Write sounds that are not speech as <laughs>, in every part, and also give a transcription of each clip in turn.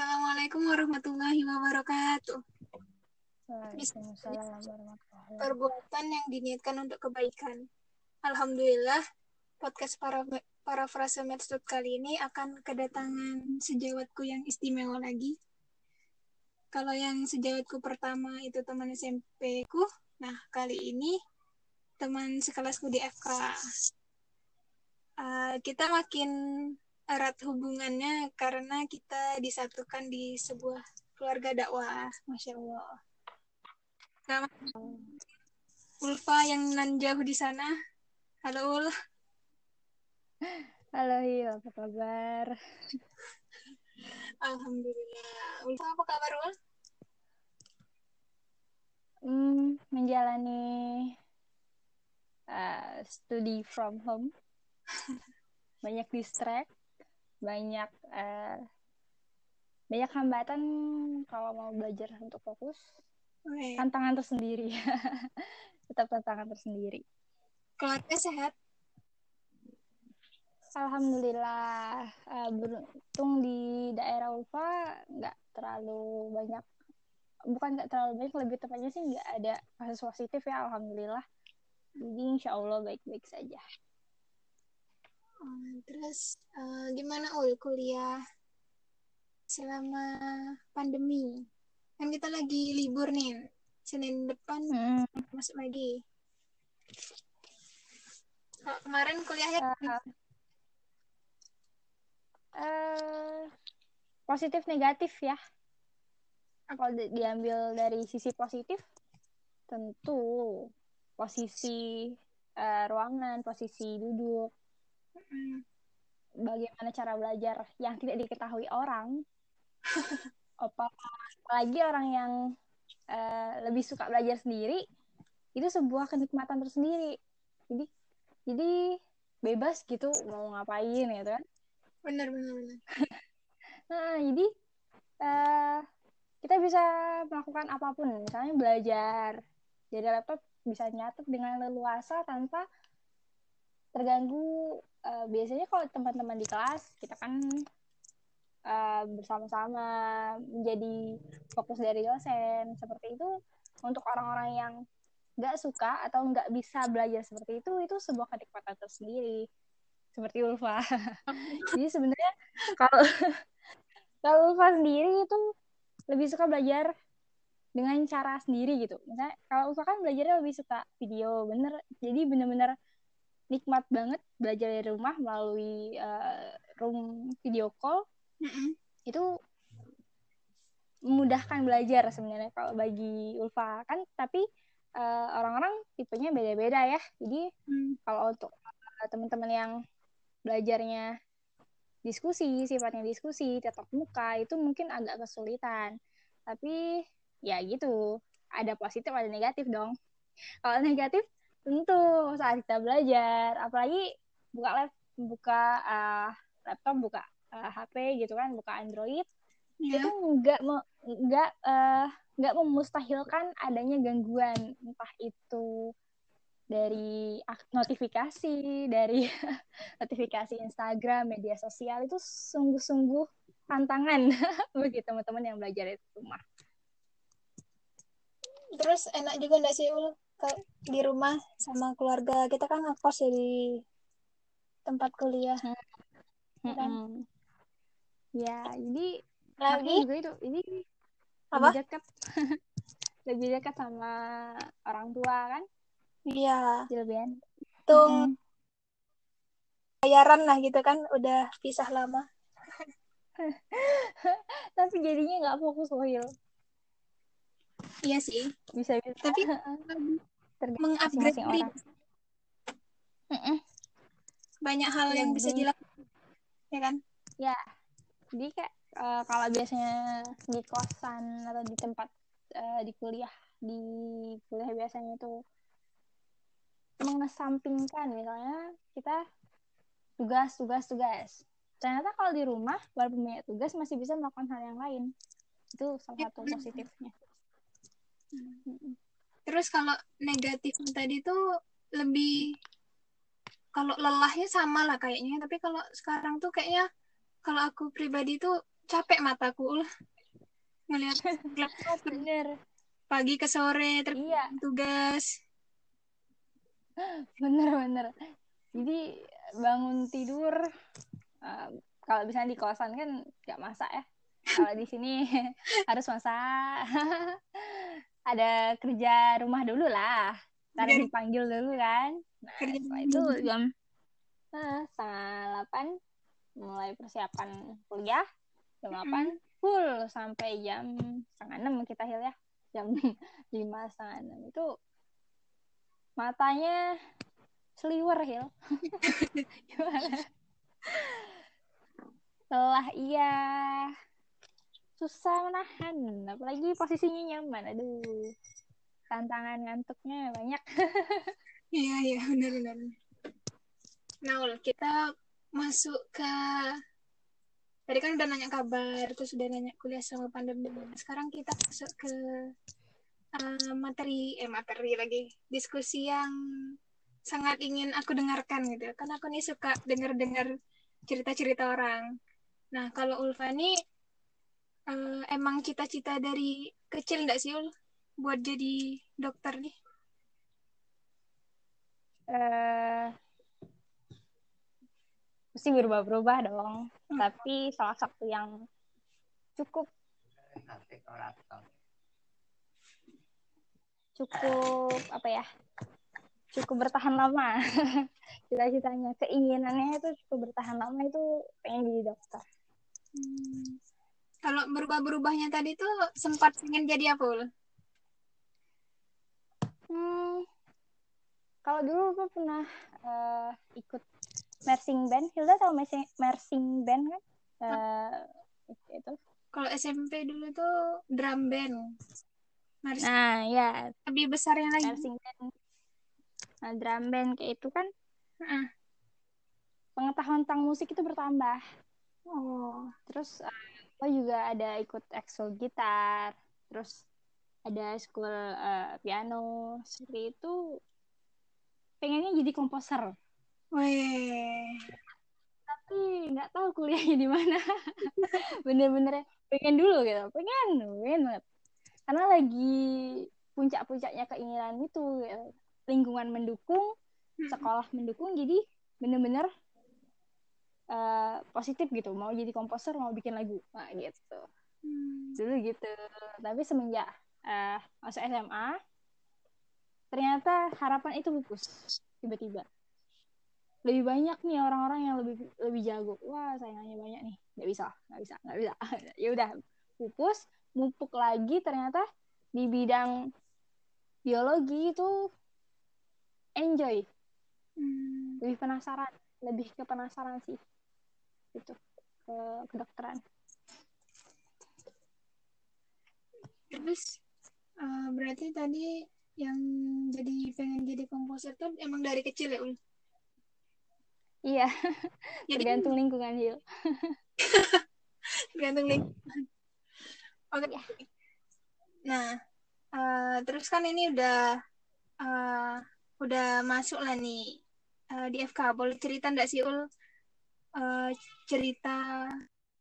Assalamualaikum warahmatullahi wabarakatuh. Perbuatan yang diniatkan untuk kebaikan. Alhamdulillah, podcast para para frase Medstud kali ini akan kedatangan sejawatku yang istimewa lagi. Kalau yang sejawatku pertama itu teman SMP ku, nah kali ini teman sekelasku di FK. Uh, kita makin erat hubungannya karena kita disatukan di sebuah keluarga dakwah, masya Allah. Nah, Ulfa yang nan jauh di sana, halo Ul. Halo Hil, apa kabar? Alhamdulillah. Ulfa apa kabar Ul? Hmm, menjalani uh, studi from home. <laughs> Banyak distract banyak uh, banyak hambatan kalau mau belajar untuk fokus. Okay. tantangan tersendiri. <laughs> Tetap tantangan tersendiri. Keluarga sehat? Alhamdulillah uh, beruntung di daerah Ulfa nggak terlalu banyak bukan nggak terlalu banyak lebih tepatnya sih nggak ada kasus positif ya alhamdulillah. Jadi insya Allah baik-baik saja terus uh, gimana ul kuliah selama pandemi? Kan kita lagi libur nih. Senin depan hmm. masuk lagi. Oh, kemarin kuliahnya uh, uh, positif negatif ya. Kalau di diambil dari sisi positif, tentu posisi uh, ruangan, posisi duduk, bagaimana cara belajar yang tidak diketahui orang. <laughs> Apalagi orang yang uh, lebih suka belajar sendiri itu sebuah kenikmatan tersendiri. Jadi jadi bebas gitu mau ngapain ya kan? Benar benar benar. <laughs> Nah jadi uh, kita bisa melakukan apa pun. Misalnya belajar jadi laptop bisa nyatet dengan leluasa tanpa terganggu uh, biasanya kalau teman-teman di kelas kita kan uh, bersama-sama menjadi fokus dari dosen. Seperti itu untuk orang-orang yang nggak suka atau nggak bisa belajar seperti itu itu sebuah kenikmatan tersendiri. Seperti Ulfa. <laughs> Jadi sebenarnya kalau <laughs> kalau Ulfa sendiri itu lebih suka belajar dengan cara sendiri gitu. Misalnya kalau Ulfa kan belajarnya lebih suka video bener. Jadi bener-bener nikmat banget belajar dari rumah melalui uh, room video call. Mm-hmm. itu memudahkan belajar sebenarnya kalau bagi Ulfa. Kan tapi uh, orang-orang tipenya beda-beda ya. Jadi mm. kalau untuk uh, teman-teman yang belajarnya diskusi sifatnya diskusi tetap muka itu mungkin agak kesulitan. Tapi ya gitu. Ada positif ada negatif dong. Kalau negatif tentu saat kita belajar. Apalagi buka lab buka uh, laptop buka uh, eh, HP gitu kan buka Android yeah. itu nggak nggak uh, nggak memustahilkan adanya gangguan entah itu dari notifikasi dari <laughs> notifikasi Instagram media sosial itu sungguh-sungguh tantangan. <laughs> Bagi teman-teman yang belajar di rumah. Terus enak juga nggak sih ul di rumah sama keluarga kita kan ngekos ya di tempat kuliah. Hmm. kan? ya jadi lagi? juga itu. Ini apa? lebih dekat. <laughs> Lebih dekat sama orang tua kan? Iya. Jilbian. Tuh mm bayaran lah gitu kan udah pisah lama. <laughs> Tapi jadinya nggak fokus loh iya sih. Bisa bisa tapi <laughs> mengupgrade diri banyak hal yang bisa dilakukan ya kan? Ya jadi kayak uh, kalau biasanya di kosan atau di tempat uh, di kuliah di kuliah biasanya itu mengesampingkan misalnya kita tugas tugas tugas. Ternyata kalau di rumah walaupun banyak tugas masih bisa melakukan hal yang lain. Itu salah satu positifnya Terus kalau negatif tadi tuh lebih kalau lelahnya sama lah kayaknya, tapi kalau sekarang tuh kayaknya kalau aku pribadi tuh capek mataku. Lah ngelihat <laughs> bener. pagi ke sore terus iya. tugas. <gasps> Bener bener. Jadi bangun tidur uh, kalau bisa di kosan kan nggak masak ya kalau di sini <laughs> harus masak <laughs> ada kerja rumah dulu lah. Ntar dipanggil dulu kan. Nah setelah itu jam nah, setengah delapan mulai persiapan kuliah. Jam delapan full sampai jam setengah enam kita hil ya jam <laughs> lima setengah enam itu matanya seliwer hil. Gimana? Setelah iya susah menahan apalagi posisinya nyaman. Aduh tantangan ngantuknya banyak. <laughs> Iya iya benar benar. Nah kita masuk ke tadi kan udah nanya kabar terus udah nanya kuliah sama pandemi. Sekarang kita masuk ke uh, materi eh materi lagi. Diskusi yang sangat ingin aku dengarkan gitu. Karena aku nih suka dengar-dengar cerita-cerita orang. Nah kalau Ulfa nih uh, emang cita-cita dari kecil enggak sih Ul? Buat jadi dokter nih? Uh, mesti berubah-berubah dong. Hmm. tapi salah satu yang cukup cukup apa ya cukup bertahan lama. <laughs> Cita-citanya keinginannya itu cukup bertahan lama itu pengen jadi dokter. Hmm. Kalau berubah-berubahnya tadi tuh sempat pengen jadi apa ul hmm, kalau dulu gue pernah uh, ikut marching band Hilda tahu marching band kan uh, itu kalau SMP dulu tuh drum band Marching. Nah, ya. Lebih besarnya lagi. Marching band. Nah, drum band kayak itu kan uh. pengetahuan tentang musik itu bertambah. Oh. Terus uh, juga ada ikut ekskul gitar, terus ada school uh, piano, seperti itu. Pengennya jadi komposer. Wih. Tapi nggak tahu kuliahnya di mana. <laughs> Bener-bener pengen dulu gitu, pengen, pengen banget karena lagi puncak-puncaknya keinginan itu ya. lingkungan mendukung sekolah mendukung jadi bener-bener uh, positif gitu. Mau jadi komposer mau bikin lagu. Nah gitu. Hmm. dulu gitu. Tapi semenjak uh, masuk SMA ternyata harapan itu pupus tiba-tiba. Lebih banyak nih orang-orang yang lebih lebih jago. Wah saingannya banyak nih. Nggak bisa nggak bisa nggak bisa. <laughs> Ya udah pupus mupuk lagi ternyata di bidang biologi itu enjoy. Hmm. lebih penasaran lebih ke penasaran sih itu ke kedokteran terus uh, berarti tadi yang jadi pengen jadi komposer tuh emang dari kecil ya ul iya <laughs> jadi, tergantung lingkungan Hil <laughs> tergantung lingkungan <laughs> Oke. Okay. Ya. Nah, uh, terus kan ini udah uh, udah masuk lah nih uh, di FK. Boleh cerita nggak sih ul uh, cerita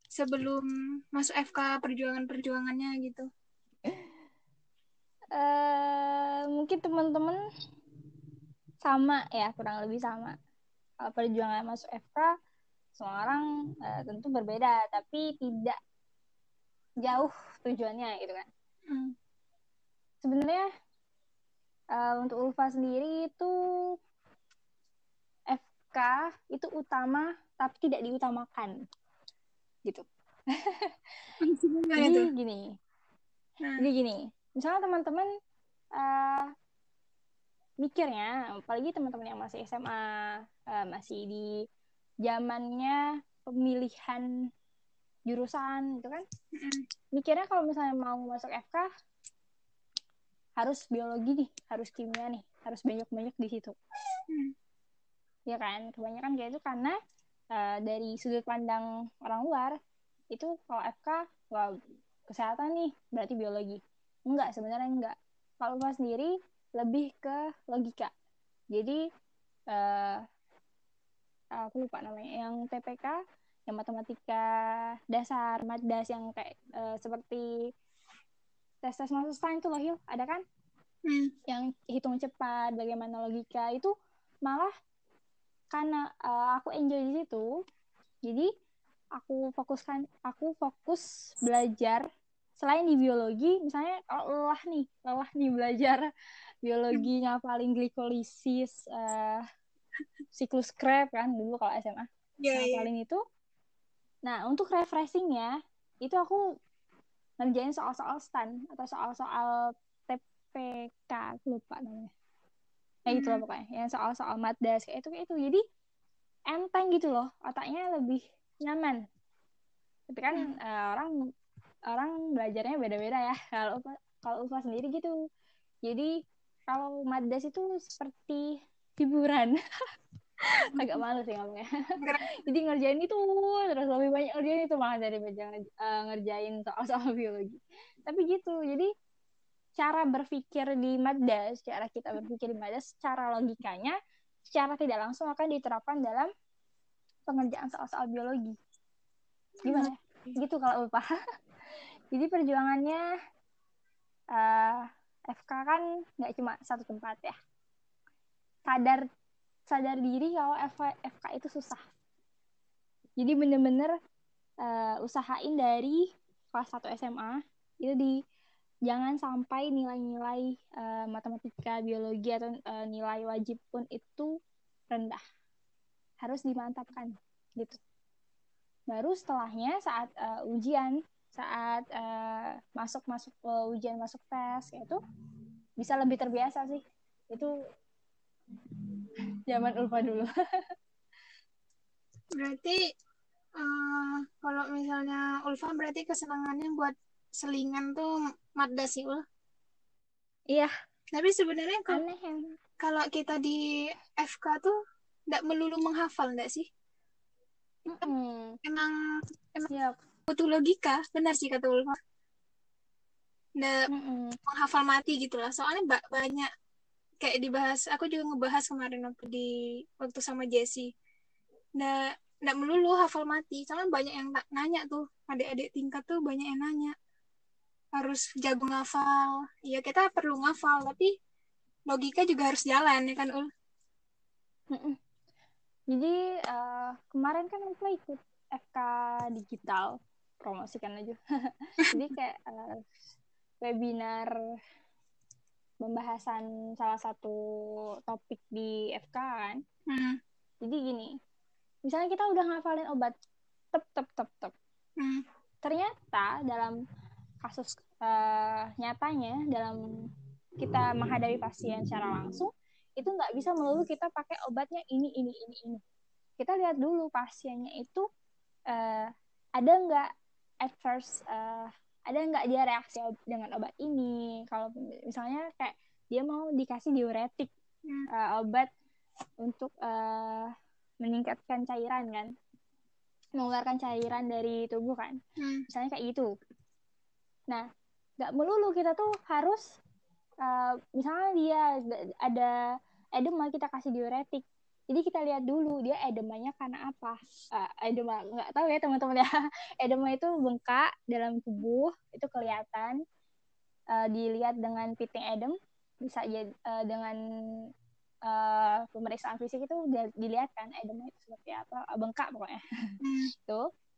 sebelum masuk FK perjuangan-perjuangannya gitu? Uh, mungkin teman-teman sama ya kurang lebih sama. Kalau perjuangan masuk FK semua orang uh, tentu berbeda, tapi tidak jauh tujuannya gitu kan hmm. sebenarnya uh, untuk Ulfa sendiri itu FK itu utama tapi tidak diutamakan. Gitu. Jadi gini. Nah. jadi gini misalnya teman-teman uh, mikirnya apalagi teman-teman yang masih SMA uh, masih di zamannya pemilihan jurusan gitu kan mikirnya kalau misalnya mau masuk FK harus biologi nih harus kimia nih harus banyak-banyak di situ. Ya kan? Kebanyakan kayak itu karena uh, dari sudut pandang orang luar itu kalau FK wah kesehatan nih berarti biologi. Enggak sebenarnya enggak. Kalau mas sendiri lebih ke logika. Jadi uh, aku lupa namanya yang TPK yang matematika dasar madas yang kayak uh, seperti tes tes masuk itu loh Hil. Ada kan? Hmm. yang hitung cepat bagaimana logika itu malah karena uh, aku enjoy di situ jadi aku fokuskan aku fokus belajar selain di biologi misalnya kalau lelah nih lelah nih belajar <laughs> biologi ngapalin glikolisis uh, siklus Krebs kan dulu kalau SMA yeah, iya. ngapalin yeah. itu nah untuk refreshingnya itu aku ngerjain soal-soal stan atau soal-soal TPK lupa namanya kayak gitu loh hmm. pokoknya. Yang soal-soal madas kayak itu kayak itu. Jadi enteng gitu loh. Otaknya lebih nyaman. Tapi kan hmm. uh, orang orang belajarnya beda-beda ya. <laughs> Kalau kalau Ufa sendiri gitu. Jadi kalau madas itu seperti hiburan. <laughs> Agak malu sih ngomongnya. <laughs> Jadi ngerjain itu terus lebih banyak ngerjain itu. Malah dari uh, ngerjain soal-soal biologi. Tapi gitu. Jadi cara berpikir di madas cara kita berpikir di madas secara logikanya secara tidak langsung akan diterapkan dalam pengerjaan soal-soal biologi. Gimana gitu kalau lupa <laughs> jadi perjuangannya uh, eh, FK kan nggak cuma satu tempat ya. Sadar sadar diri kalau FK, FK itu susah. Jadi bener-bener uh, usahain dari kelas 1 SMA itu di jangan sampai nilai-nilai uh, matematika, biologi atau uh, nilai wajib pun itu rendah. Harus dimantapkan gitu. Baru setelahnya saat uh, ujian, saat masuk masuk uh, ujian masuk tes itu bisa lebih terbiasa sih. Itu zaman Ulfa dulu. <laughs> berarti uh, kalau misalnya Ulfa berarti kesenangannya buat selingan tuh Madda sih Ul. Iya. Tapi sebenarnya kalau kalau kita di FK tuh tidak melulu menghafal enggak sih? Mm -hmm. Emang emang yep. butuh logika, benar sih kata Ulfa. Nggak mm -hmm. menghafal mati gitu lah. Soalnya banyak kayak dibahas aku juga ngebahas kemarin waktu di waktu sama Jessie nggak nggak melulu hafal mati soalnya banyak yang nanya tuh adik-adik tingkat tuh banyak yang nanya harus jago ngafal ya kita perlu ngafal tapi logika juga harus jalan ya kan ul jadi uh, kemarin kan aku ikut FK digital promosikan aja <laughs> jadi kayak uh, webinar pembahasan salah satu topik di FK kan. Hmm. Jadi gini, misalnya kita udah ngafalin obat tep tep tep tep. Hmm. Ternyata dalam kasus uh, nyatanya dalam kita menghadapi pasien secara langsung itu nggak bisa melulu kita pakai obatnya ini ini ini ini. Kita lihat dulu pasiennya itu uh, ada nggak at first uh, ada nggak dia reaksi dengan obat ini kalau misalnya kayak dia mau dikasih diuretik uh, obat untuk uh, meningkatkan cairan kan mengeluarkan cairan dari tubuh kan hmm. misalnya kayak gitu nah nggak melulu kita tuh harus uh, misalnya dia ada edema kita kasih diuretik jadi kita lihat dulu dia edemanya karena apa. Uh, edema nggak tahu ya teman-teman ya. <laughs> edema itu bengkak dalam tubuh itu kelihatan uh, dilihat dengan piting edem bisa uh, dengan uh, pemeriksaan fisik itu dilihat kan edema itu seperti apa bengkak pokoknya. <laughs> Hmm.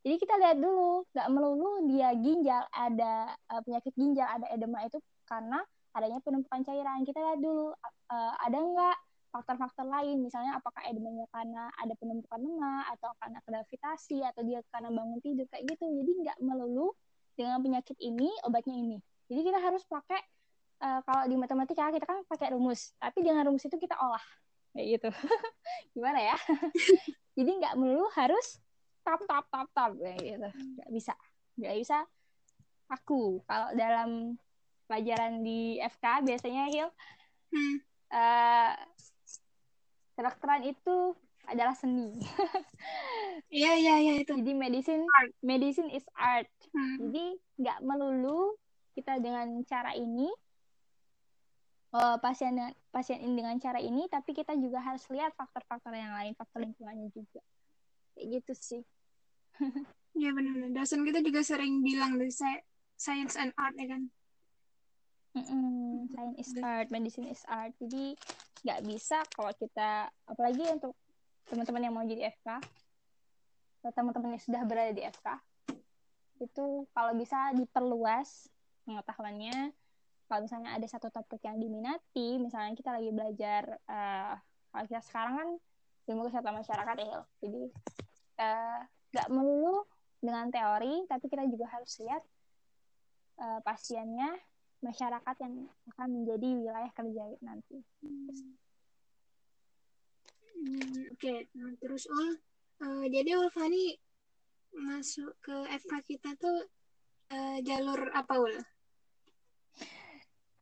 Jadi kita lihat dulu, nggak melulu dia ginjal ada uh, penyakit ginjal ada edema itu karena adanya penumpukan cairan. Kita lihat dulu uh, ada nggak faktor-faktor lain? Misalnya apakah edemanya karena ada penumpukan lemak atau karena gravitasi atau dia karena bangun tidur kayak gitu. Jadi nggak melulu dengan penyakit ini obatnya ini. Jadi kita harus pakai uh, kalau di matematika kita kan pakai rumus tapi dengan rumus itu kita olah kayak gitu. <laughs> Gimana ya? <laughs> Jadi nggak melulu harus tap tap tap tap kayak gitu nggak bisa nggak bisa aku kalau dalam pelajaran di FK biasanya Hil hmm. uh, kedokteran itu adalah seni. <laughs> Iya iya iya itu. Jadi medicine art. medicine is art. Hmm. Jadi nggak melulu kita dengan cara ini uh, pasien dengan pasien ini dengan cara ini, tapi kita juga harus lihat faktor-faktor yang lain, faktor lingkungannya juga. Kayak gitu sih. Iya benar-benar. Dosen kita juga sering bilang dari science and art ya kan. Mm-mm, science is art, medicine is art. Jadi nggak bisa kalau kita, apalagi untuk teman-teman yang mau jadi FK, atau teman-teman yang sudah berada di FK, itu kalau bisa diperluas pengetahuannya. Kalau misalnya ada satu topik yang diminati, misalnya kita lagi belajar, uh, kalau kita sekarang kan ilmu kesehatan masyarakat ya, jadi uh, nggak melulu dengan teori, tapi kita juga harus lihat uh, pasiennya, masyarakat yang akan menjadi wilayah kerja nanti. Hmm. Hmm, Oke, okay. nah, terus Ul, uh, jadi Ulfani masuk ke FK kita tuh uh, jalur apa Ul?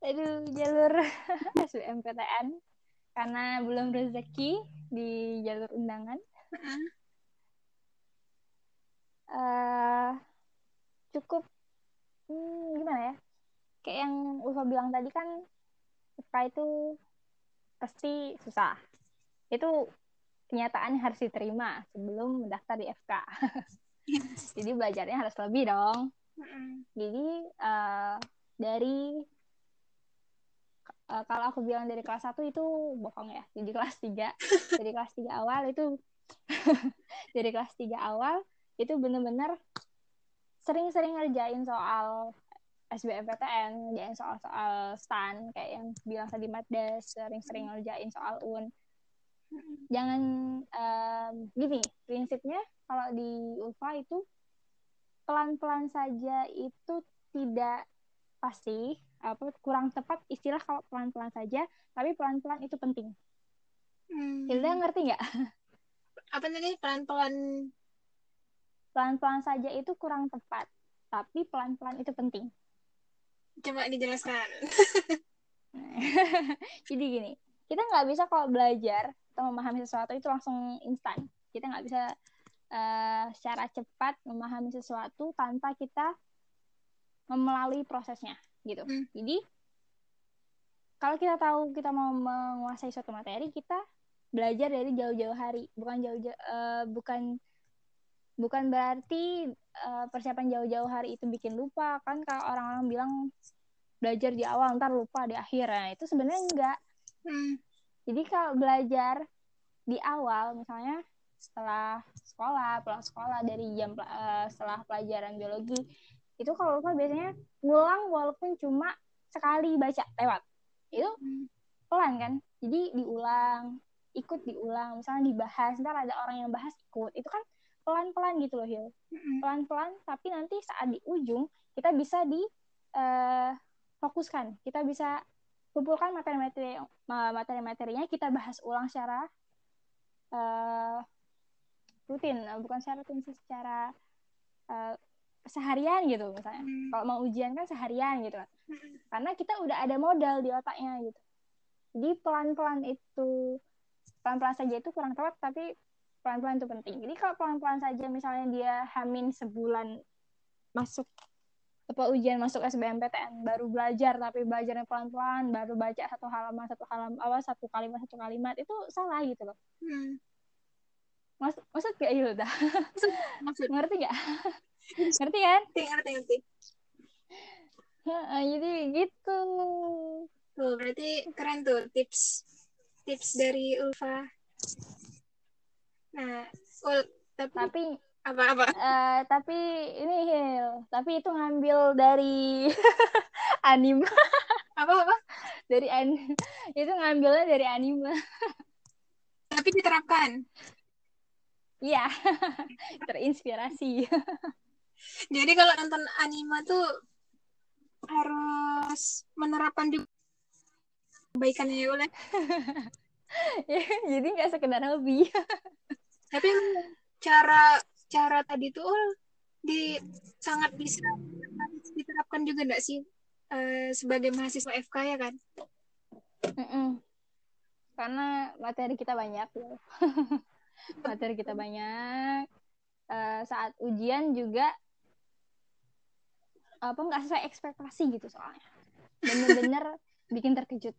Aduh, jalur <laughs> SBMPTN karena belum rezeki di jalur undangan. Uh, cukup hmm, gimana ya? Kayak Ulfa bilang tadi kan FK itu pasti susah. Itu kenyataan harus diterima sebelum mendaftar di FK. <laughs> Jadi belajarnya harus lebih dong. Jadi uh, dari uh, kalau aku bilang dari kelas 1 itu bohong ya. Jadi kelas 3, <laughs> dari kelas 3 awal itu <laughs> dari kelas 3 awal itu bener-bener sering-sering ngerjain soal SBMPTN, ngerjain soal-soal STAN, kayak yang bilang tadi Maddes, sering-sering ngerjain soal UN. Jangan, um, gini, prinsipnya kalau di ULFA itu pelan-pelan saja itu tidak pasti apa kurang tepat istilah kalau pelan-pelan saja tapi pelan-pelan itu penting. Hmm. Hilda ngerti nggak? <laughs> Apa tadi? Pelan-pelan. Pelan-pelan saja itu kurang tepat tapi pelan-pelan itu penting coba dijelaskan <laughs> jadi gini kita nggak bisa kalau belajar atau memahami sesuatu itu langsung instan kita nggak bisa uh, secara cepat memahami sesuatu tanpa kita melalui prosesnya gitu. Hmm. Jadi kalau kita tahu kita mau menguasai suatu materi, kita belajar dari jauh-jauh hari, bukan jauh-jauh uh, bukan bukan berarti uh, persiapan jauh-jauh hari itu bikin lupa kan kalau orang-orang bilang belajar di awal ntar lupa di akhir. Nah itu sebenarnya enggak. Hmm. jadi kalau belajar di awal misalnya setelah sekolah pulang sekolah dari jam uh, setelah pelajaran biologi itu kalau lupa biasanya ngulang walaupun cuma sekali baca lewat. Itu pelan kan? Jadi diulang ikut diulang. Misalnya dibahas ntar ada orang yang bahas ikut. Itu kan pelan-pelan gitu loh Hil. Pelan-pelan tapi nanti saat di ujung kita bisa di uh, fokuskan. Kita bisa kumpulkan materi-materi materi-materinya kita bahas ulang secara uh, rutin. Bukan secara rutin secara uh, seharian gitu misalnya. Hmm. kalau mau ujian kan seharian gitu kan. Hmm. karena kita udah ada modal di otaknya gitu. Jadi pelan-pelan itu pelan-pelan saja itu kurang tepat tapi pelan-pelan itu penting. Jadi kalau pelan-pelan saja misalnya dia hamin sebulan masuk apa ujian masuk SBMPTN baru belajar tapi belajarnya pelan-pelan baru baca satu halaman satu halaman awal satu kalimat satu kalimat itu salah gitu loh. Hmm. maksud maksud gak Hilda maksud ngerti gak ngerti kan? Ngerti ngerti ngerti. Jadi gitu. Tuh berarti keren tuh tips tips dari Ulfa nah Ul tapi, tapi apa apa? uh, tapi ini Hil tapi itu ngambil dari <laughs> anime. Apa apa? Dari an itu ngambilnya dari anime. Tapi diterapkan? Iya <laughs> terinspirasi. Jadi kalau nonton anime tuh harus menerapkan juga kebaikannya ya oleh <laughs> jadi nggak sekedar hobi tapi cara cara tadi tuh di sangat bisa diterapkan juga nggak sih uh, sebagai mahasiswa FK ya kan? Mm -mm. karena materi kita banyak ya. <laughs> Materi kita banyak. Uh, saat ujian juga apa nggak sesuai ekspektasi gitu soalnya. Bener-bener <laughs> bikin terkejut.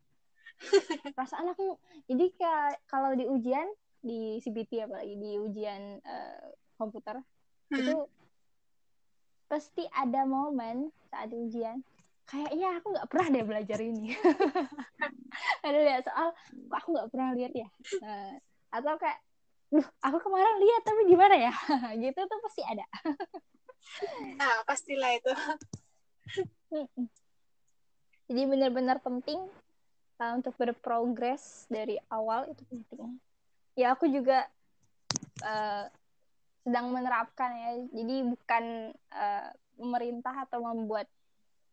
Perasaan aku jadi kayak kalau di ujian di CBT apalagi di ujian uh, komputer hmm. itu pasti ada momen saat ujian kayaknya aku nggak pernah deh belajar ini. <laughs> Ada lihat soal aku nggak pernah lihat ya? Nah, atau kayak duh aku kemarin lihat tapi gimana ya? <laughs> Gitu tuh pasti ada. Nah <laughs> pastilah itu. Jadi benar-benar penting uh, untuk berprogres dari awal itu penting ya aku juga uh, sedang menerapkan ya. Jadi bukan uh, pemerintah atau membuat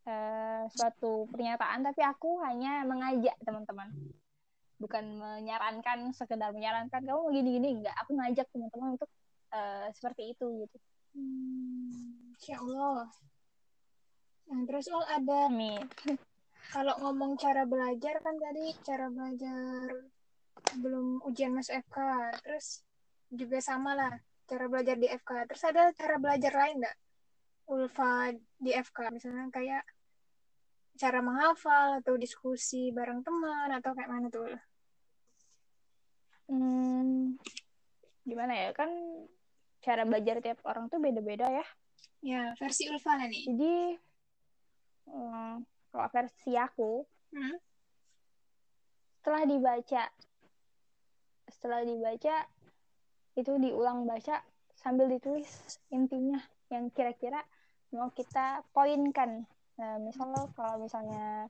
uh, suatu pernyataan tapi aku hanya mengajak teman-teman. Bukan menyarankan sekedar menyarankan kamu gini-gini. Enggak aku ngajak teman-teman untuk uh, seperti itu gitu. Hmm, Insya Allah. Yang terus oh ada Amin. <laughs> kalau ngomong cara belajar kan tadi cara belajar belum ujian masuk FK terus juga sama lah cara belajar di FK terus ada cara belajar lain nggak? Ulfa di FK misalnya kayak cara menghafal atau diskusi bareng teman atau kayak mana tuh? Hmm, gimana ya? Kan cara belajar tiap orang tuh beda-beda ya. Ya versi Ulfa nih. Jadi hmm, kalau versi aku hmm? setelah dibaca setelah dibaca itu diulang baca sambil ditulis intinya yang kira-kira mau kita poinkan. Nah, misalnya kalau misalnya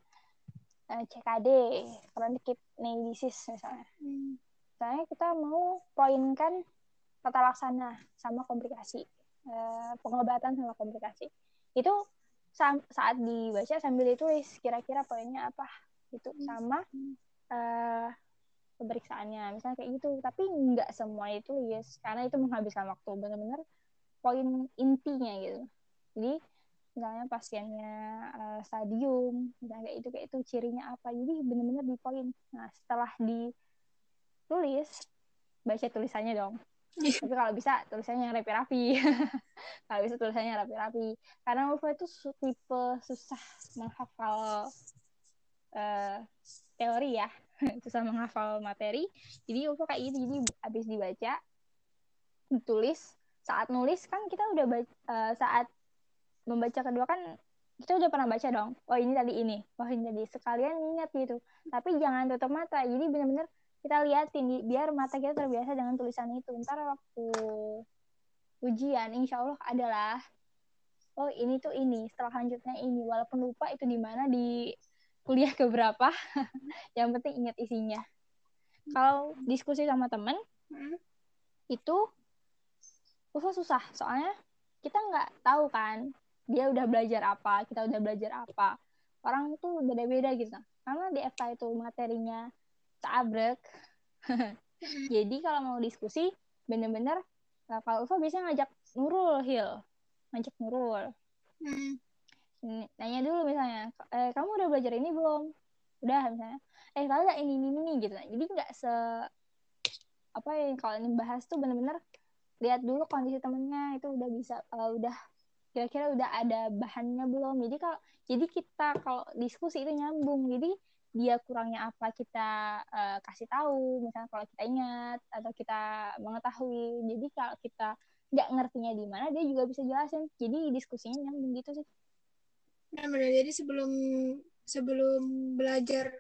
uh, eh, CKD chronic kidney disease misalnya. Hmm. misalnya kita mau poinkan tata laksana sama komplikasi uh, pengobatan sama komplikasi. Itu saat dibaca sambil ditulis kira-kira poinnya apa itu hmm. sama uh, pemeriksaannya misalnya kayak gitu. Tapi nggak semua itu yes. Karena itu menghabiskan waktu benar-benar poin intinya gitu. Jadi misalnya pasiennya uh, stadium misalnya kayak itu kayak itu cirinya apa jadi benar-benar di poin. Nah setelah ditulis baca tulisannya dong. Tapi kalau bisa tulisannya yang rapi-rapi. <laughs> Kalau bisa tulisannya rapi-rapi. Karena UFO itu tipe susah menghafal uh, teori ya <laughs> susah menghafal materi. Jadi UFO kayak gitu. Jadi habis dibaca ditulis saat nulis kan kita udah baca, uh, saat membaca kedua kan kita udah pernah baca dong. Oh ini tadi ini. Oh ini tadi. Sekalian ingat gitu. Tapi jangan tutup mata. Jadi benar-benar kita liatin biar mata kita terbiasa dengan tulisan itu. Ntar waktu ujian insya Allah adalah oh ini tuh ini. Setelah selanjutnya ini. Walaupun lupa itu di mana di kuliah ke berapa <laughs> yang penting ingat isinya. Kalau diskusi sama temen hmm. itu susah susah. Soalnya kita nggak tahu kan dia udah belajar apa kita udah belajar apa. Orang tuh beda-beda gitu. Karena di FK itu materinya tabrek hmm. <laughs> jadi kalau mau diskusi bener-bener nah, kalau Ufa biasanya ngajak Nurul Hil. Ngajak Nurul. Hmm nanya dulu misalnya eh, kamu udah belajar ini belum? Udah misalnya. Eh kalau nggak ini ini ini gitu. Jadi nggak se apa ya kalau ini bahas tuh bener-bener lihat dulu kondisi temennya itu udah bisa uh, udah kira-kira udah ada bahannya belum. Jadi kalau jadi kita kalau diskusi itu nyambung. Jadi dia kurangnya apa kita uh, kasih tahu misalnya kalau kita ingat atau kita mengetahui. Jadi kalau kita nggak ngertinya di mana dia juga bisa jelasin. Jadi diskusinya nyambung gitu sih Nah, benar. Jadi sebelum sebelum belajar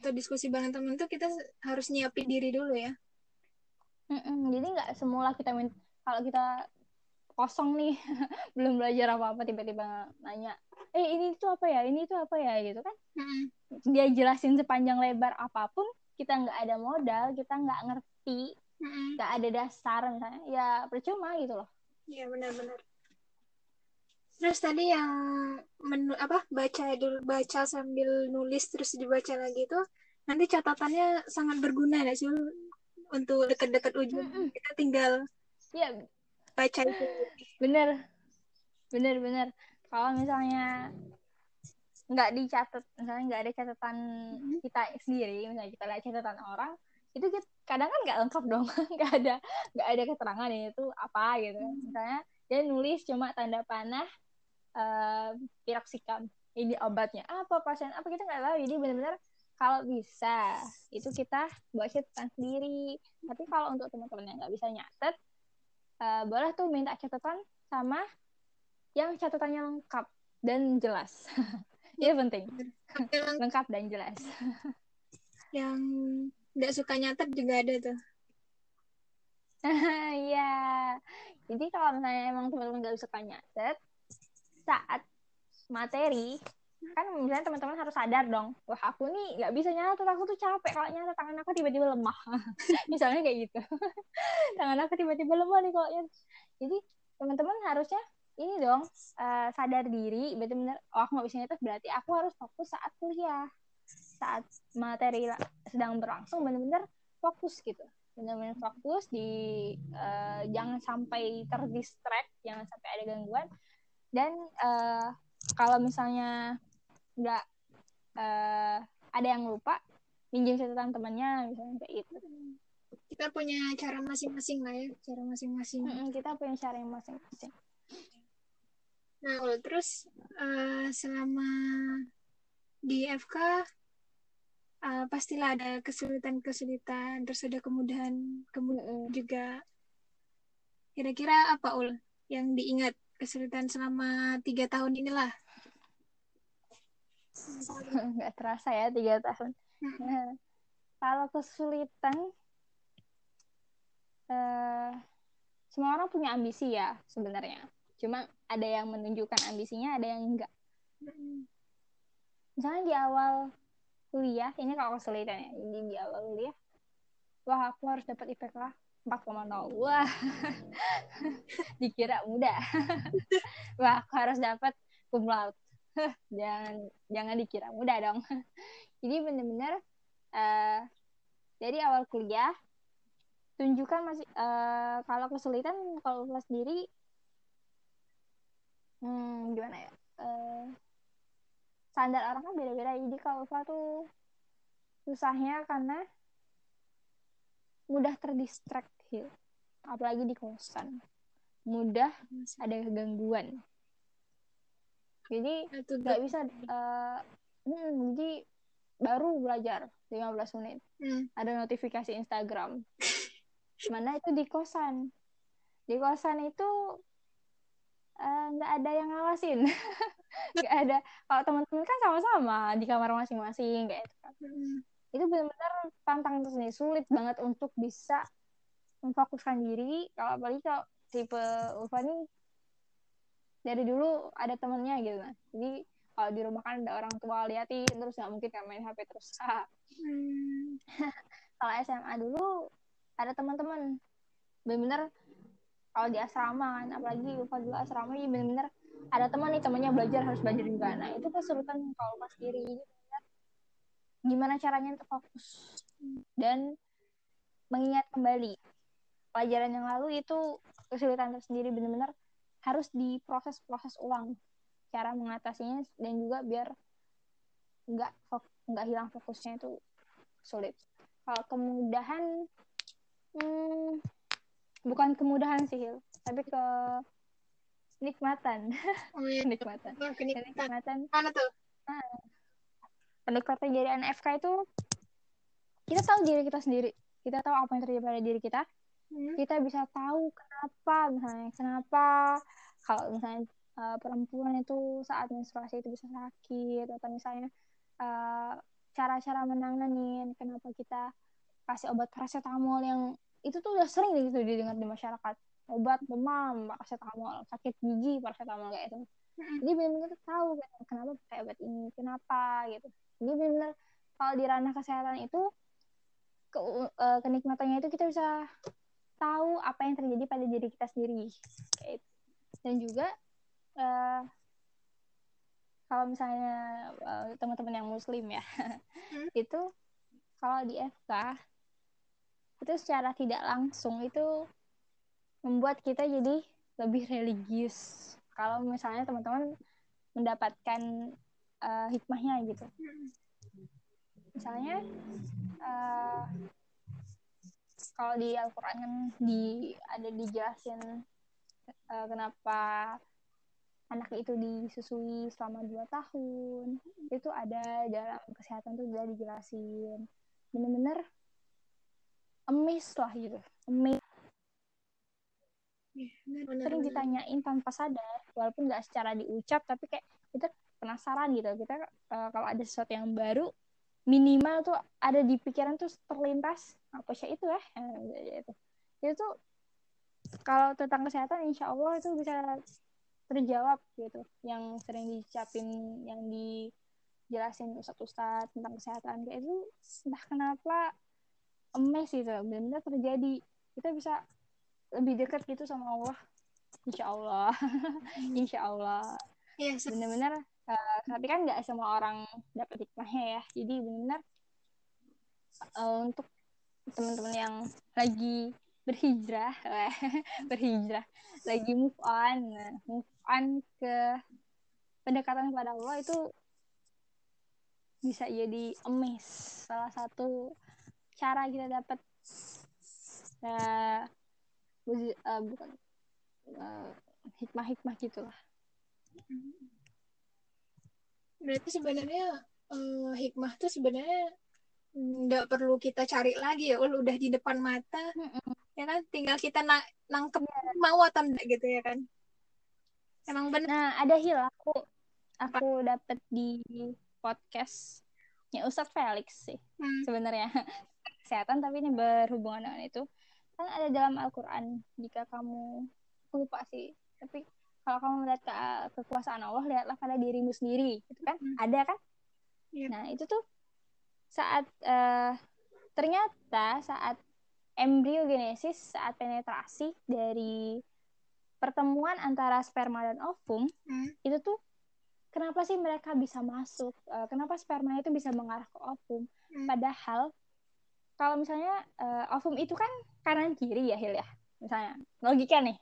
atau diskusi bareng teman tuh kita harus nyiapin diri dulu ya. Mm-mm, jadi nggak semula kita min kalau kita kosong nih <laughs> belum belajar apa-apa tiba-tiba nanya eh ini itu apa ya? Ini itu apa ya? Gitu kan. Mm dia jelasin sepanjang lebar apa pun kita nggak ada modal kita nggak ngerti nggak ada dasar misalnya. Ya percuma gitu loh. Iya benar-benar Terus tadi yang menu apa baca dulu baca sambil nulis terus dibaca lagi itu nanti catatannya sangat berguna ya sih untuk dekat-dekat ujian mm -hmm. kita tinggal ya baca itu bener. Bener bener. Kalau misalnya nggak dicatat misalnya nggak ada catatan mm-hmm. kita sendiri misalnya kita lihat catatan orang itu kita, kadang kan nggak lengkap dong. <laughs> Nggak ada nggak ada keterangan itu apa gitu. Misalnya dia nulis cuma tanda panah uh, ini obatnya. Apa pasien? Apa kita nggak tahu. Jadi benar-benar kalau bisa itu kita buat catatan sendiri. Tapi kalau untuk teman-teman yang nggak bisa nyatet uh, boleh tuh minta catatan sama yang catatannya lengkap dan jelas. <laughs> Itu penting. Lengkap dan jelas. <laughs> Yang nggak suka nyatet juga ada tuh <laughs> Iya, jadi kalau misalnya emang teman-teman nggak suka nyatet, saat materi kan misalnya teman-teman harus sadar dong wah aku nih nggak bisa nyatet aku tuh capek kalau nyatet tangan aku tiba-tiba lemah. <laughs> Misalnya kayak gitu. <laughs> Tangan aku tiba-tiba lemah nih kalau nyatet jadi teman-teman harusnya ini dong uh, sadar diri benar-benar oh aku nggak bisa nyatet berarti aku harus fokus saat kuliah saat materi sedang berlangsung benar-benar fokus gitu benar-benar fokus di uh, jangan sampai terdistract jangan sampai ada gangguan. Dan uh, kalau misalnya nggak uh, ada yang lupa minjem catatan temannya misalnya kayak itu kita punya cara masing-masing lah ya cara masing-masing. Mm -hmm, kita punya cara yang masing-masing. Nah kalau terus uh, selama di FK pastilah ada kesulitan-kesulitan terus ada kemudahan kemudahan mm. juga. Kira-kira apa ul yang diingat kesulitan selama tiga tahun inilah? <laughs> Nggak terasa ya tiga tahun. Nah, kalau kesulitan uh, semua orang punya ambisi ya sebenarnya. Cuma ada yang menunjukkan ambisinya ada yang enggak misalnya di awal kuliah ini kalau kesulitan ya jadi di awal kuliah wah aku harus dapat IPK 4,0 wah <laughs> dikira mudah. <laughs> Wah aku harus dapat cum laude. <laughs> Jangan jangan dikira mudah dong. Jadi benar-benar uh, dari awal kuliah tunjukkan masih uh, kalau kesulitan kalau kelas sendiri hmm, gimana ya uh, standar orang kan beda-beda. Jadi kalau Ulfa tuh susahnya karena mudah terdistract apalagi di kosan. Mudah ada gangguan. Jadi nggak bisa uh, hmm, jadi baru belajar 15 menit. Hmm. ada notifikasi Instagram. Mana itu di kosan. Di kosan itu eh, nggak uh, ada yang ngawasin <laughs> nggak ada kalau teman-teman kan sama-sama di kamar masing-masing kayak itu kan hmm. itu benar-benar tantang tersendiri sulit banget untuk bisa memfokuskan diri kalau apalagi kalau tipe Ulfa nih dari dulu ada temennya gitu kan jadi kalau di rumah kan ada orang tua liatin terus nggak mungkin kan main HP terus ah. <laughs> hmm. kalau SMA dulu ada teman-teman bener-bener kalau di asrama kan apalagi lupa dulu asrama ini bener-bener ada teman nih temannya belajar harus belajar juga. Nah itu kesulitan kalau pas diri. Gimana caranya untuk fokus dan mengingat kembali. Pelajaran yang lalu itu kesulitan tersendiri benar-benar harus diproses-proses ulang. Cara mengatasinya dan juga biar nggak nggak hilang fokusnya itu sulit. Kalau kemudahan hmm, bukan kemudahan sih Hil. Tapi ke nikmatan oh, iya. <laughs> kenikmatan. kenikmatan. Mana tuh? Nah, kenikmatan jadi NFK itu kita tahu diri kita sendiri. Kita tahu apa yang terjadi pada diri kita. Hmm. kita bisa tahu kenapa misalnya kenapa kalau misalnya uh, perempuan itu saat menstruasi itu bisa sakit atau misalnya uh, cara-cara menanganin kenapa kita kasih obat paracetamol yang itu tuh udah sering gitu didengar di masyarakat obat demam paracetamol sakit gigi paracetamol kayak itu jadi benar-benar tahu kan kenapa pakai obat ini kenapa gitu. Jadi benar-benar kalau di ranah kesehatan itu ke, uh, kenikmatannya itu kita bisa tahu apa yang terjadi pada diri kita sendiri kayak dan juga uh, kalau misalnya uh, teman-teman yang muslim ya hmm? <laughs> itu kalau di FK itu secara tidak langsung itu membuat kita jadi lebih religius. Kalau misalnya teman-teman mendapatkan uh, hikmahnya gitu. Misalnya uh, kalau di Al-Quran kan di ada dijelasin uh, kenapa anak itu disusui selama dua tahun. Itu ada dalam kesehatan tuh udah dijelasin. Bener-bener emis lah gitu. Emis ya, benar, benar, sering ditanyain tanpa sadar walaupun nggak secara diucap tapi kayak kita penasaran gitu. Kita uh, kalau ada sesuatu yang baru minimal tuh ada di pikiran tuh terlintas apa sih itu ya itu itu tuh kalau tentang kesehatan insya Allah itu bisa terjawab gitu. Yang sering dicapin yang dijelasin ustadz-ustadz tentang kesehatan kayak itu entah kenapa emes gitu benar-benar terjadi. Kita bisa lebih dekat gitu sama Allah insya Allah hmm. <laughs> insya Allah yes. Iya, benar-benar uh, tapi kan nggak semua orang dapat hikmahnya ya jadi benar uh, untuk teman-teman yang lagi berhijrah <laughs> berhijrah lagi move on move on ke pendekatan kepada Allah itu bisa jadi emes salah satu cara kita dapat uh, uh, bukan. Uh, hikmah-hikmah gitulah. Berarti sebenarnya uh, hikmah tuh sebenarnya nggak perlu kita cari lagi ya udah di depan mata ya kan? Tinggal kita na nangkep ya. mau atau enggak gitu ya kan? Emang benar nah ada hil aku aku dapat di podcastnya Ustadz Felix sih hmm. sebenarnya. <laughs> Kesehatan tapi ini berhubungan dengan itu kan ada dalam Al-Quran jika kamu lupa sih tapi kalau kamu melihat ke kekuasaan Allah lihatlah pada dirimu sendiri gitu kan hmm. ada kan yep. Iya. nah itu tuh saat uh, ternyata saat embriogenesis saat penetrasi dari pertemuan antara sperma dan ovum hmm. itu tuh kenapa sih mereka bisa masuk uh, kenapa sperma itu bisa mengarah ke ovum hmm. padahal kalau misalnya uh, ovum itu kan kanan kiri ya Hil ya? Misalnya. Logika nih.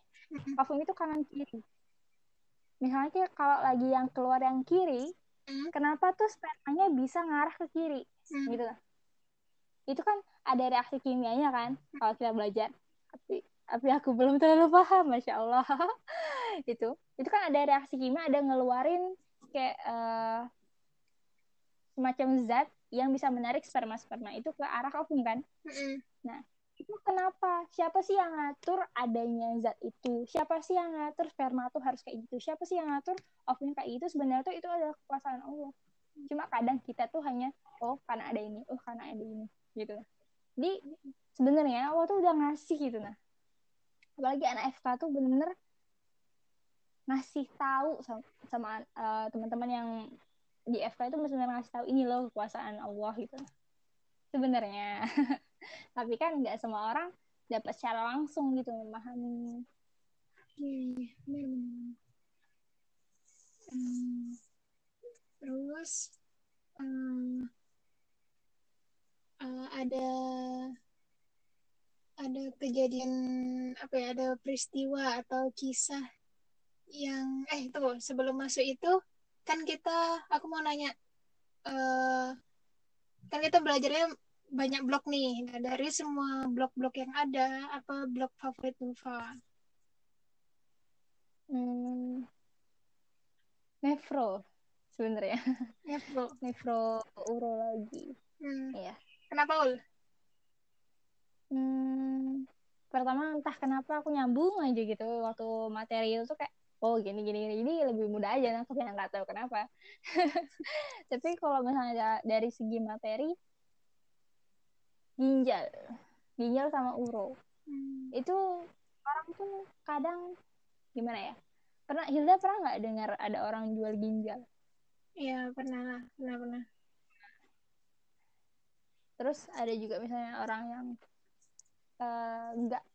Ovum itu kanan kiri. Misalnya kalau lagi yang keluar yang kiri hmm. kenapa tuh spermanya bisa ngarah ke kiri? Hmm. gitu. Itu kan ada reaksi kimianya kan kalau kita belajar. Tapi tapi aku belum terlalu paham masya Allah. <laughs> Itu. Itu kan ada reaksi kimia ada ngeluarin kayak uh, semacam zat yang bisa menarik sperma-sperma itu ke arah ovum kan? Hmm. nah itu kenapa? Siapa sih yang ngatur adanya zat itu? Siapa sih yang ngatur sperma tuh harus kayak gitu? Siapa sih yang ngatur ovum kayak gitu? Sebenarnya tuh itu adalah kekuasaan Allah. Cuma kadang kita tuh hanya oh karena ada ini oh karena ada ini gitu. Jadi sebenarnya Allah tuh udah ngasih gitu nah. Apalagi anak FK tuh bener-bener ngasih tahu sama, sama uh, teman-teman yang di FK itu benar-benar ngasih tahu ini loh kekuasaan Allah gitu. Sebenarnya. <laughs> Tapi kan nggak semua orang dapat secara langsung gitu memahami. Iya iya. Terus um, uh, ada ada kejadian apa ya ada peristiwa atau kisah yang eh tuh sebelum masuk itu kan kita aku mau nanya uh, kan kita belajarnya banyak blog nih. Nah, dari semua blog-blog yang ada, apa blog favorit Ulfa? Hmm, nefro sebenarnya. <laughs> Nefro. nefro urologi. Hmm. Iya. Kenapa ul? Hmm, pertama entah kenapa aku nyambung aja gitu waktu materi itu kayak oh gini gini gini. Jadi lebih mudah aja nangkep yang nggak tahu kenapa. <laughs> Tapi kalau misalnya dari segi materi ginjal. Ginjal sama uro. Hmm. itu orang tuh kadang gimana ya pernah Hilda pernah nggak dengar ada orang jual ginjal? Iya pernah pernah pernah. Terus ada juga misalnya orang yang eh, nggak uh,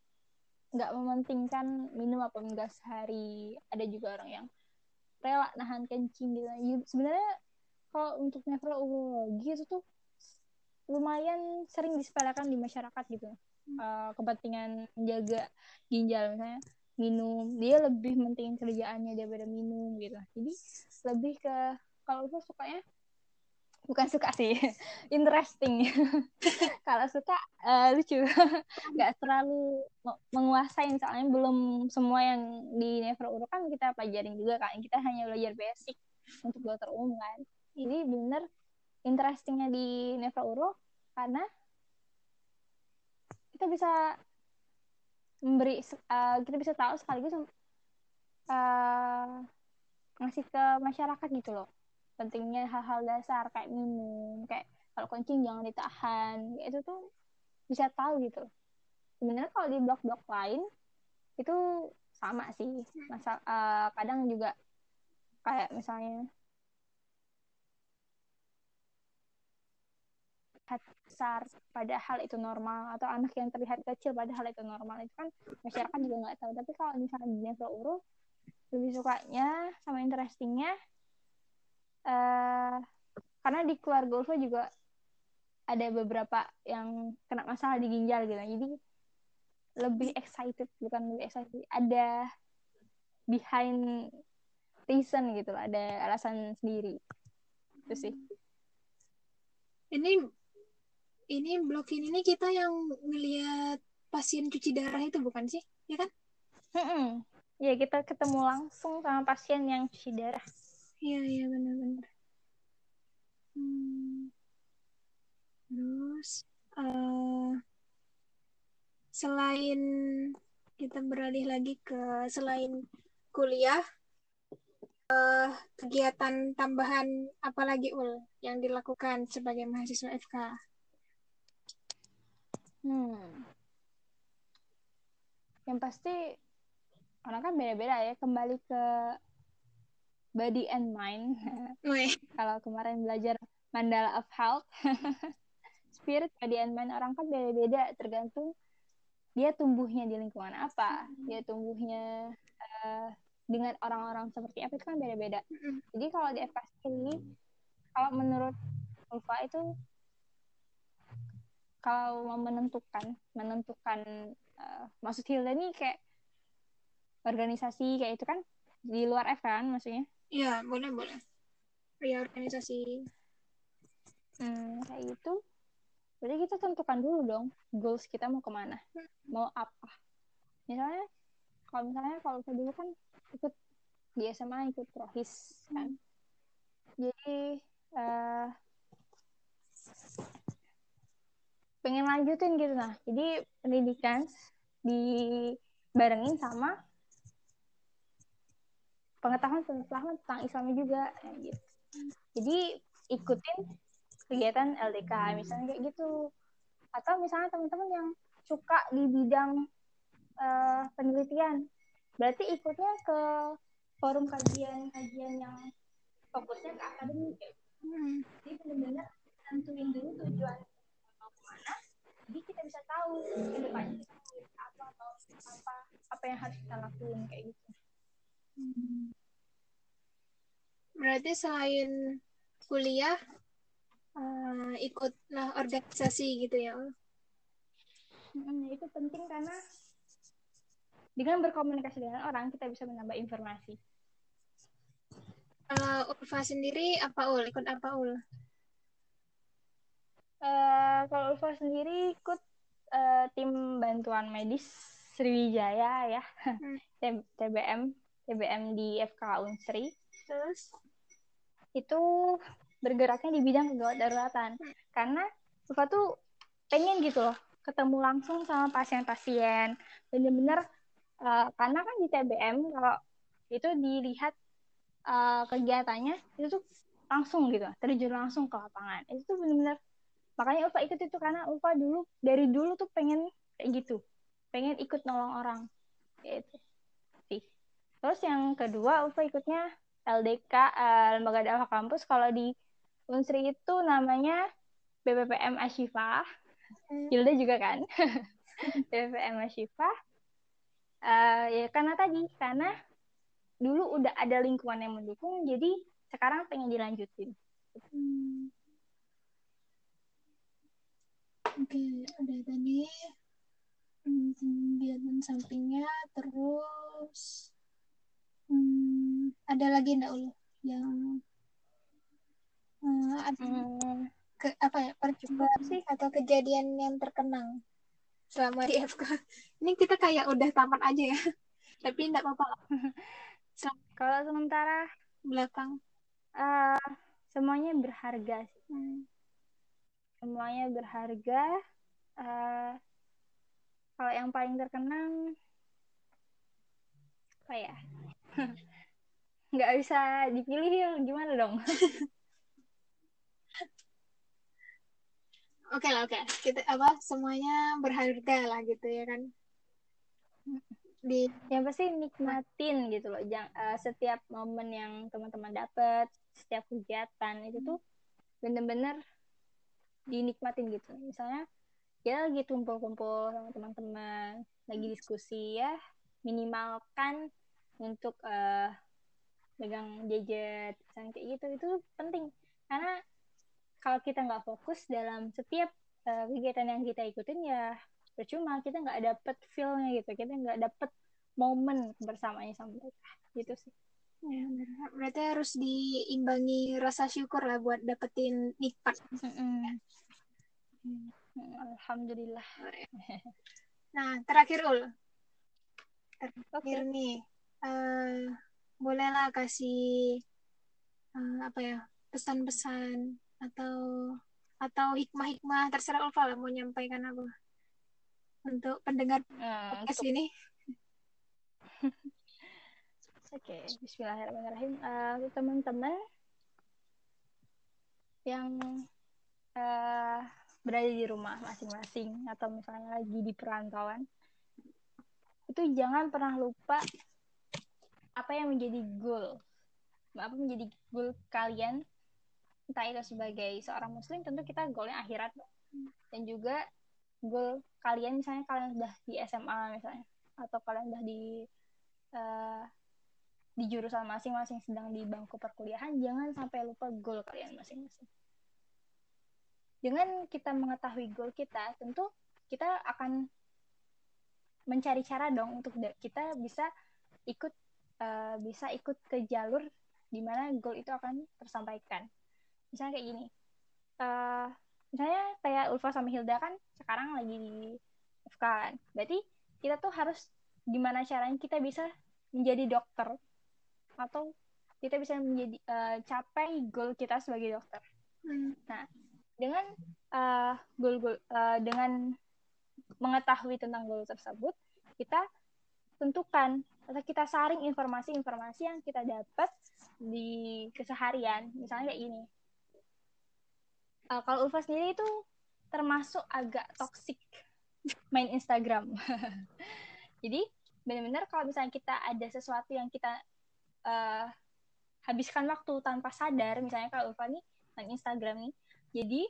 nggak mementingkan minum apa enggak sehari. Ada juga orang yang rela nahan kencing gitu. Sebenarnya kalau untuk nefrologi itu tuh lumayan sering disepelekan di masyarakat gitu. Uh, kepentingan menjaga ginjal misalnya minum. Dia lebih mentingin kerjaannya daripada minum gitu. Jadi lebih ke kalau aku sukanya bukan suka sih <laughs> interesting. <laughs> Kalau suka uh, lucu. <laughs> Nggak terlalu menguasai soalnya belum semua yang di nefro kan kita pelajarin juga kan kita hanya belajar basic untuk dokter umum kan. Jadi bener interestingnya di Neva Uro karena kita bisa memberi uh, kita bisa tahu sekaligus uh, ngasih ke masyarakat gitu loh pentingnya hal-hal dasar kayak minum kayak kalau kencing jangan ditahan. Itu tuh bisa tahu gitu. Sebenarnya kalau di blog-blog lain itu sama sih. Masa uh, kadang juga kayak misalnya besar padahal itu normal atau anak yang terlihat kecil padahal itu normal. Itu kan masyarakat juga nggak tahu. Tapi kalau misalnya di Uru lebih sukanya sama interestingnya uh, karena di keluarga Ulfa juga ada beberapa yang kena masalah di ginjal gitu. Jadi lebih excited bukan lebih excited ada behind reason gitu lah ada alasan sendiri. Itu sih. Ini ini blog ini kita yang ngelihat pasien cuci darah itu bukan sih? Ya kan? Hmm, ya kita ketemu langsung sama pasien yang cuci darah iya iya benar-benar hmm. terus uh, selain kita beralih lagi ke selain kuliah uh, kegiatan tambahan apa lagi ul yang dilakukan sebagai mahasiswa FK Hmm. Yang pasti orang kan beda-beda ya. Kembali ke body and mind. <laughs> Kalau kemarin belajar Mandala of Health, <laughs> spirit, body and mind orang kan beda-beda tergantung dia tumbuhnya di lingkungan apa, dia tumbuhnya uh, dengan orang-orang seperti apa itu kan beda-beda. Jadi kalau di FKS ini, kalau menurut Ulfa itu kalau mau menentukan menentukan uh, maksud Hilda ini kayak organisasi kayak itu kan di luar F kan maksudnya iya boleh boleh. Ya organisasi. Hmm, kayak gitu. Jadi kita tentukan dulu dong goals kita mau ke mana? Mau apa? Misalnya kalau misalnya kalau saya dulu kan ikut di SMA ikut prohis kan? Jadi uh, pengen lanjutin gitu nah. Jadi pendidikan dibarengin sama pengetahuan pengetahuan tentang Islam juga gitu jadi ikutin kegiatan LDK misalnya kayak gitu atau misalnya teman-teman yang suka di bidang uh, penelitian berarti ikutnya ke forum kajian-kajian yang fokusnya ke akademik hmm. jadi benar-benar tentuin dulu tujuan jadi kita bisa tahu ke depannya apa atau apa apa yang harus kita lakuin kayak gitu. Berarti selain kuliah uh, ikutlah organisasi gitu ya hmm, itu penting karena dengan berkomunikasi dengan orang kita bisa menambah informasi. Uh, Ulfa sendiri apa ul? Ikut apa ul? Uh, kalau Ulfa sendiri ikut uh, tim bantuan medis Sriwijaya ya, hmm. <laughs> TBM, TBM di FK Unsri. Terus itu bergeraknya di bidang kegawat daruratan. Hmm. Karena Ulfa tuh pengen gitu loh, ketemu langsung sama pasien-pasien. Bener-bener uh, karena kan di TBM kalau itu dilihat uh, kegiatannya itu tuh langsung gitu, terjun langsung ke lapangan. Itu tuh bener-bener makanya Ulfa ikut itu karena Ulfa dulu dari dulu tuh pengen kayak gitu pengen ikut nolong orang gitu sih terus yang kedua Ulfa ikutnya LDK uh, eh, lembaga dakwah kampus. Kalau di Unsri itu namanya BPPM Ashifa hmm. Hilda juga kan? <laughs> BPPM Ashifa uh, ya karena tadi karena dulu udah ada lingkungan yang mendukung jadi sekarang pengen dilanjutin. Hmm. Oke, ada tadi hmm, kegiatan sampingnya, terus hmm, ada lagi enggak ul yang uh, ada hmm. ke, apa ya percobaan sih atau kejadian yang terkenang selama di FK. <laughs> Ini kita kayak udah tamat aja ya, <laughs> tapi enggak apa-apa. <laughs> Kalau sementara belakang, uh, semuanya berharga sih. Hmm semuanya berharga uh, kalau yang paling terkenang apa ya <laughs> nggak bisa dipilih ya gimana dong? <laughs> Oke lah oke. Kita apa semuanya berharga lah gitu ya kan? Di yang pasti nikmatin gitu loh. Jang, uh, setiap momen yang teman-teman dapat setiap kegiatan itu tuh bener-bener dinikmatin gitu. Misalnya ya lagi kumpul-kumpul sama teman-teman lagi diskusi ya minimalkan untuk uh, megang gadget misalnya kayak gitu itu penting. Karena kalau kita nggak fokus dalam setiap uh, kegiatan yang kita ikutin ya percuma kita nggak dapet feelnya gitu. Kita nggak dapet momen bersamanya sama mereka. Gitu sih. Ya berarti harus diimbangi rasa syukur lah buat dapetin nikmat. Mm -mm. alhamdulillah. Nah terakhir ul. Terakhir okay. nih uh, bolehlah kasih uh, apa ya pesan-pesan atau atau hikmah-hikmah terserah Ulfa lah mau nyampaikan apa untuk pendengar uh, podcast untuk... ini. <laughs> Oke, okay. Bismillahirrahmanirrahim. Uh, teman-teman yang uh, berada di rumah masing-masing atau misalnya lagi di perantauan, itu jangan pernah lupa apa yang menjadi goal, apa menjadi goal kalian? Entah itu sebagai seorang muslim tentu kita goalnya akhirat. Dan juga goal kalian misalnya kalian udah di SMA misalnya. Atau kalian udah di uh, di jurusan masing-masing sedang di bangku perkuliahan jangan sampai lupa goal kalian masing-masing. Dengan kita mengetahui goal kita tentu kita akan mencari cara dong untuk kita bisa ikut uh, bisa ikut ke jalur di mana goal itu akan tersampaikan. Misalnya kayak gini uh, misalnya kayak Ulfa sama Hilda kan sekarang lagi di FK kan. Berarti kita tuh harus gimana caranya kita bisa menjadi dokter? Atau kita bisa menjadi uh, capai goal kita sebagai dokter? Hmm. nah dengan uh, goal goal uh, dengan mengetahui tentang goal tersebut kita tentukan kita saring informasi-informasi yang kita dapat di keseharian. Misalnya kayak gini. Uh, kalau Ulfa sendiri itu termasuk agak toxic main Instagram. <laughs> Jadi benar-benar kalau misalnya kita ada sesuatu yang kita uh, habiskan waktu tanpa sadar, misalnya kalau Ulfa nih main Instagram nih, jadi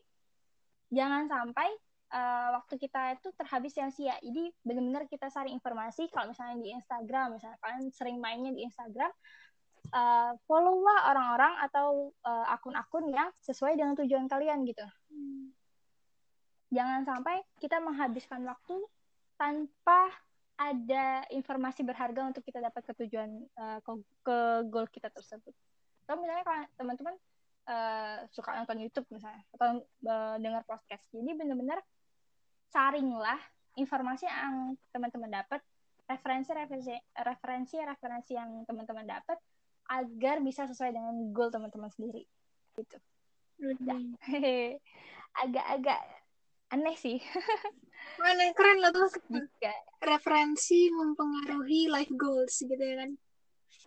jangan sampai uh, waktu kita itu terhabis sia-sia. Jadi benar-benar kita saring informasi kalau misalnya di Instagram, misalnya kalian sering mainnya di Instagram, uh, follow lah orang-orang atau uh, akun-akun yang sesuai dengan tujuan kalian gitu. Jangan sampai kita menghabiskan waktu tanpa ada informasi berharga untuk kita dapat ketujuan uh, ke, ke goal kita tersebut. Atau misalnya kalau teman-teman uh, suka nonton YouTube misalnya atau uh, dengar podcast, jadi benar-benar saringlah informasi yang teman-teman dapat, referensi-referensi referensi-referensi yang teman-teman dapat agar bisa sesuai dengan goal teman-teman sendiri. Gitu. <laughs> Agak-agak aneh sih. <laughs> Mana keren loh tuh Jika. referensi mempengaruhi life goals gitu ya kan?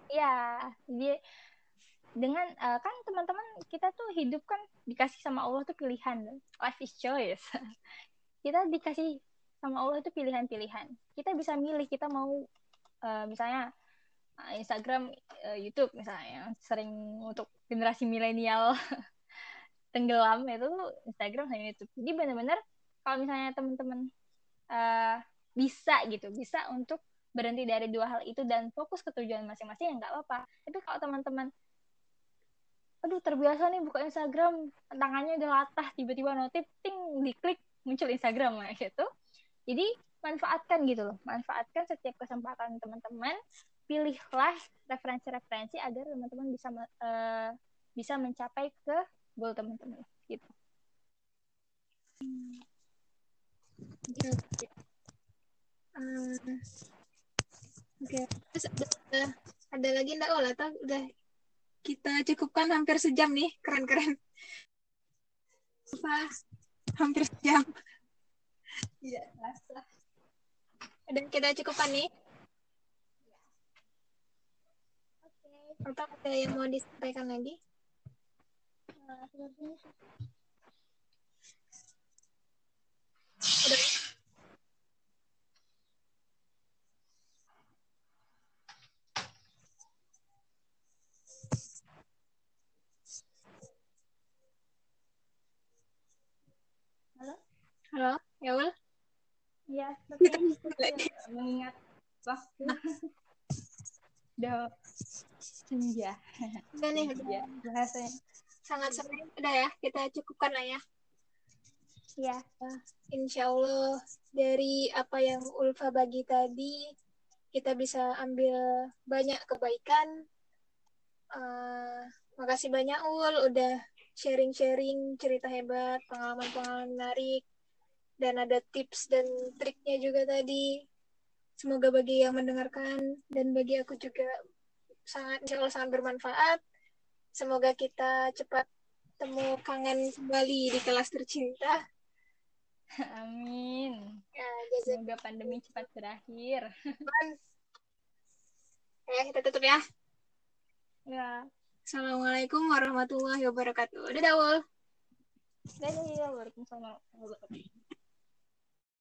Ya dia dengan uh, kan teman-teman kita tuh hidup kan dikasih sama Allah tuh pilihan. Life is choice <laughs> kita dikasih sama Allah itu pilihan-pilihan kita bisa milih kita mau uh, misalnya Ah, Instagram, uh, YouTube misalnya sering untuk generasi milenial <laughs> tenggelam itu Instagram sama YouTube. Jadi benar-benar kalau misalnya teman-teman uh, bisa gitu, bisa untuk berhenti dari dua hal itu dan fokus ke tujuan masing-masing ya nggak apa-apa. Tapi kalau teman-teman aduh terbiasa nih buka Instagram tangannya udah latah tiba-tiba notif ting diklik muncul Instagram kayak gitu jadi manfaatkan gitu loh manfaatkan setiap kesempatan teman-teman pilihlah referensi-referensi agar teman-teman bisa uh, bisa mencapai ke goal teman-teman gitu. Oke. Okay, uh, okay. Terus ada, ada lagi enggak oh atau udah kita cukupkan hampir sejam nih keren-keren. Hampir sejam. Tidak terasa. Dan kita cukupkan nih. Oke. Apa ada yang mau disampaikan lagi? Nah? Halo, ya Ul? Iya, tapi mengingat waktu <laughs> udah senja. Udah nih, udah. Ya, bahasanya. Sangat sering. Udah ya, kita cukupkan lah ya. Iya. Insya Allah dari apa yang Ulfa bagi tadi, kita bisa ambil banyak kebaikan. Uh, makasih banyak Ul udah sharing-sharing cerita hebat, pengalaman-pengalaman menarik, dan ada tips dan triknya juga tadi. Semoga bagi yang mendengarkan dan bagi aku juga sangat insya Allah sangat bermanfaat. Semoga kita cepat temu kangen kembali di kelas tercinta. <laughs> Amin. Ya, Semoga pandemi cepat berakhir. <laughs> Ya, kita tutup ya. Ya. Assalamualaikum warahmatullahi wabarakatuh. Dadah, Wal. Dadah, Waalaikumsalam warahmatullahi wabarakatuh.